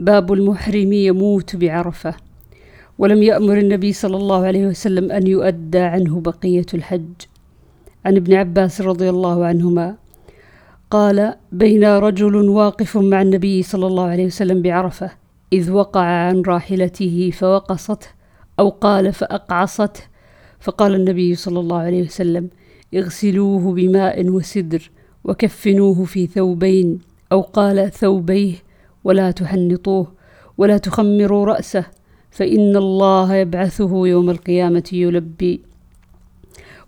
باب المحرم يموت بعرفة. ولم يأمر النبي صلى الله عليه وسلم أن يؤدى عنه بقية الحج. عن ابن عباس رضي الله عنهما قال بين رجل واقف مع النبي صلى الله عليه وسلم بعرفة إذ وقع عن راحلته فوقصته أو قال فأقعصته. فقال النبي صلى الله عليه وسلم اغسلوه بماء وسدر وكفنوه في ثوبين أو قال ثوبيه. ولا تحنطوه ولا تخمروا رأسه فإن الله يبعثه يوم القيامة يلبي.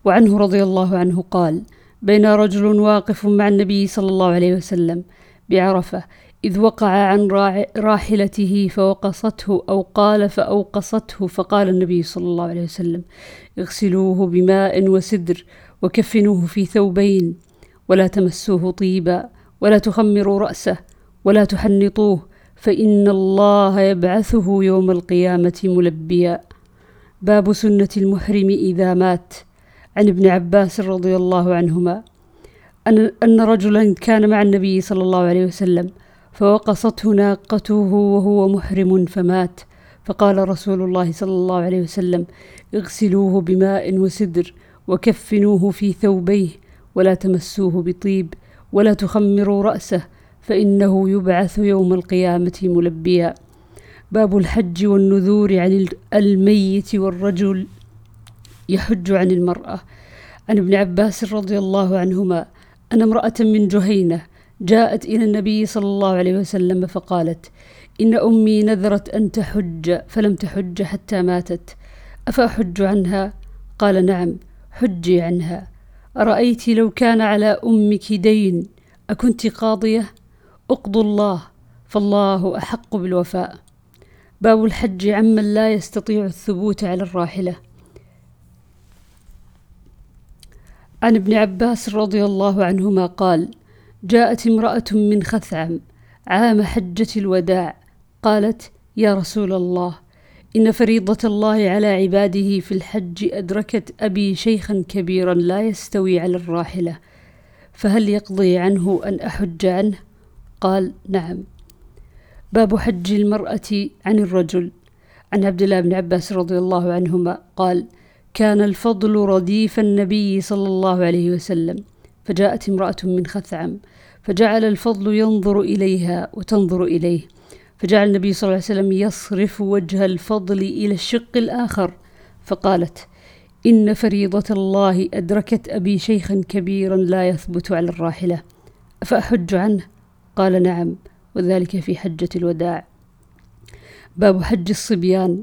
وعنه رضي الله عنه قال بين رجل واقف مع النبي صلى الله عليه وسلم بعرفة إذ وقع عن راحلته فوقصته أو قال فأوقصته فقال النبي صلى الله عليه وسلم اغسلوه بماء وسدر وكفنوه في ثوبين ولا تمسوه طيبا ولا تخمروا رأسه. ولا تحنطوه فإن الله يبعثه يوم القيامة ملبيا. باب سنة المحرم إذا مات. عن ابن عباس رضي الله عنهما أن, رجلا كان مع النبي صلى الله عليه وسلم فوقصته ناقته وهو محرم فمات. فقال رسول الله صلى الله عليه وسلم اغسلوه بماء وسدر وكفنوه في ثوبيه ولا تمسوه بطيب ولا تخمروا رأسه فإنه يبعث يوم القيامة ملبيا باب الحج والنذور عن الميت والرجل يحج عن المرأة عن ابن عباس رضي الله عنهما أن امرأة من جهينة جاءت إلى النبي صلى الله عليه وسلم فقالت إن أمي نذرت أن تحج فلم تحج حتى ماتت أفأحج عنها؟ قال نعم حجي عنها أرأيت لو كان على أمك دين أكنت قاضية؟ اقضوا الله فالله أحق بالوفاء باب الحج عمن لا يستطيع الثبوت على الراحلة عن ابن عباس رضي الله عنهما قال جاءت امرأة من خثعم عام حجة الوداع قالت يا رسول الله إن فريضة الله على عباده في الحج أدركت أبي شيخا كبيرا لا يستوي على الراحلة فهل يقضي عنه أن أحج عنه؟ قال نعم. باب حج المرأة عن الرجل. عن عبد الله بن عباس رضي الله عنهما قال كان الفضل رديف النبي صلى الله عليه وسلم فجاءت امرأة من خثعم فجعل الفضل ينظر إليها وتنظر إليه فجعل النبي صلى الله عليه وسلم يصرف وجه الفضل إلى الشق الآخر فقالت إن فريضة الله أدركت أبي شيخا كبيرا لا يثبت على الراحلة أفأحج عنه. قال نعم وذلك في حجة الوداع. باب حج الصبيان.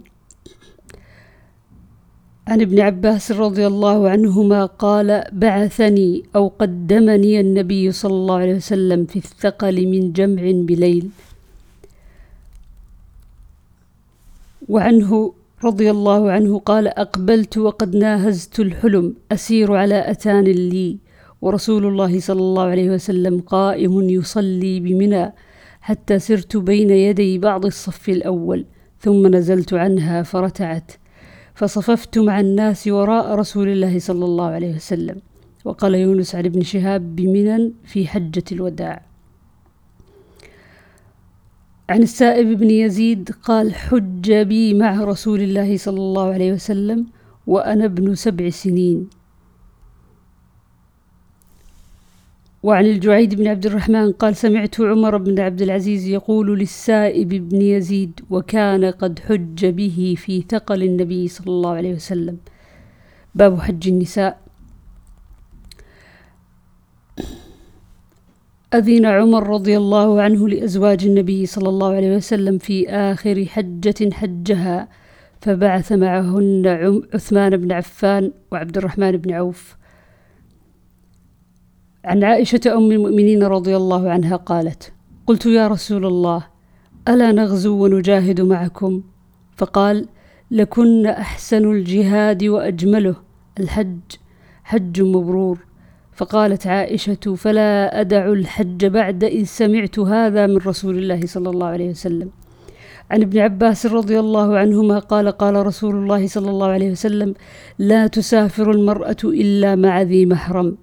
عن ابن عباس رضي الله عنهما قال بعثني أو قدمني النبي صلى الله عليه وسلم في الثقل من جمع بليل. وعنه رضي الله عنه قال أقبلت وقد ناهزت الحلم أسير على أتان لي. ورسول الله صلى الله عليه وسلم قائم يصلي بمنى حتى سرت بين يدي بعض الصف الأول ثم نزلت عنها فرتعت. فصففت مع الناس وراء رسول الله صلى الله عليه وسلم. وقال يونس عن ابن شهاب بمنى في حجة الوداع. عن السائب بن يزيد قال حج بي مع رسول الله صلى الله عليه وسلم وأنا ابن سبع سنين. وعن الجعيد بن عبد الرحمن قال سمعت عمر بن عبد العزيز يقول للسائب بن يزيد وكان قد حج به في ثقل النبي صلى الله عليه وسلم. باب حج النساء. أذن عمر رضي الله عنه لأزواج النبي صلى الله عليه وسلم في آخر حجة حجها فبعث معهن عثمان بن عفان وعبد الرحمن بن عوف. عن عائشة أم المؤمنين رضي الله عنها قالت قلت يا رسول الله ألا نغزو ونجاهد معكم؟ فقال لكن أحسن الجهاد وأجمله الحج حج مبرور. فقالت عائشة فلا أدع الحج بعد إذ سمعت هذا من رسول الله صلى الله عليه وسلم. عن ابن عباس رضي الله عنهما قال قال رسول الله صلى الله عليه وسلم لا تسافر المرأة إلا مع ذي محرم.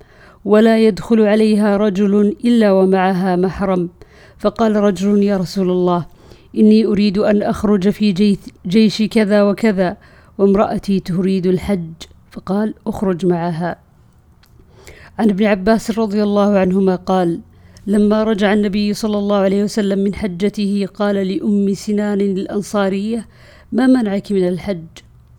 ولا يدخل عليها رجل إلا ومعها محرم. فقال رجل يا رسول الله إني أريد أن أخرج في جيش كذا وكذا وامرأتي تريد الحج. فقال أخرج معها. عن ابن عباس رضي الله عنهما قال لما رجع النبي صلى الله عليه وسلم من حجته قال لأم سنان الأنصارية ما منعك من الحج؟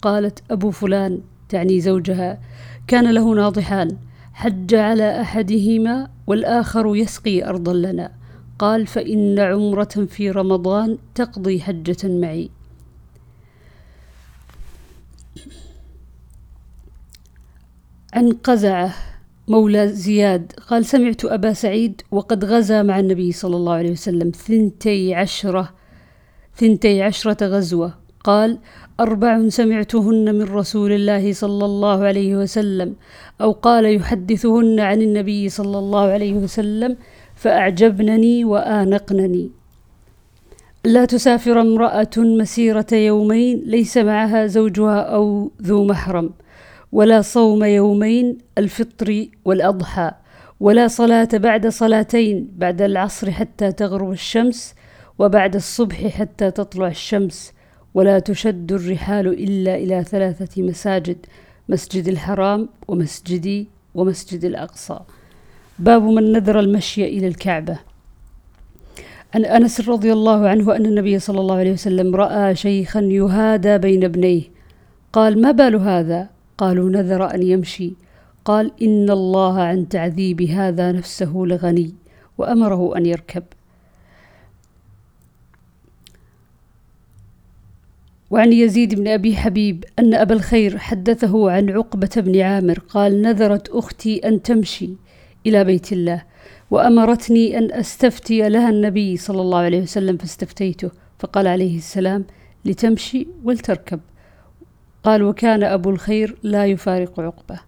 قالت أبو فلان تعني زوجها كان له ناضحان حج على أحدهما والآخر يسقي أرضا لنا. قال فإن عمرة في رمضان تقضي حجة معي. عن قزعة مولى زياد قال سمعت أبا سعيد وقد غزا مع النبي صلى الله عليه وسلم ثنتي عشرة ثنتي عشرة غزوة. قال أربع سمعتهن من رسول الله صلى الله عليه وسلم أو قال يحدثهن عن النبي صلى الله عليه وسلم فأعجبنني وآنقنني. لا تسافر امرأة مسيرة يومين ليس معها زوجها أو ذو محرم ولا صوم يومين الفطر والأضحى ولا صلاة بعد صلاتين بعد العصر حتى تغرب الشمس وبعد الصبح حتى تطلع الشمس. ولا تشد الرحال إلا إلى ثلاثة مساجد مسجد الحرام ومسجدي ومسجد الأقصى. باب من نذر المشي إلى الكعبة. عن أنس رضي الله عنه أن النبي صلى الله عليه وسلم رأى شيخا يهادى بين ابنيه. قال ما بال هذا؟ قالوا نذر أن يمشي. قال إن الله عن تعذيب هذا نفسه لغني. وأمره أن يركب. وعن يزيد بن أبي حبيب أن أبا الخير حدثه عن عقبة بن عامر قال نذرت أختي أن تمشي إلى بيت الله وأمرتني أن أستفتي لها النبي صلى الله عليه وسلم فاستفتيته فقال عليه السلام لتمشي ولتركب. قال وكان أبو الخير لا يفارق عقبة.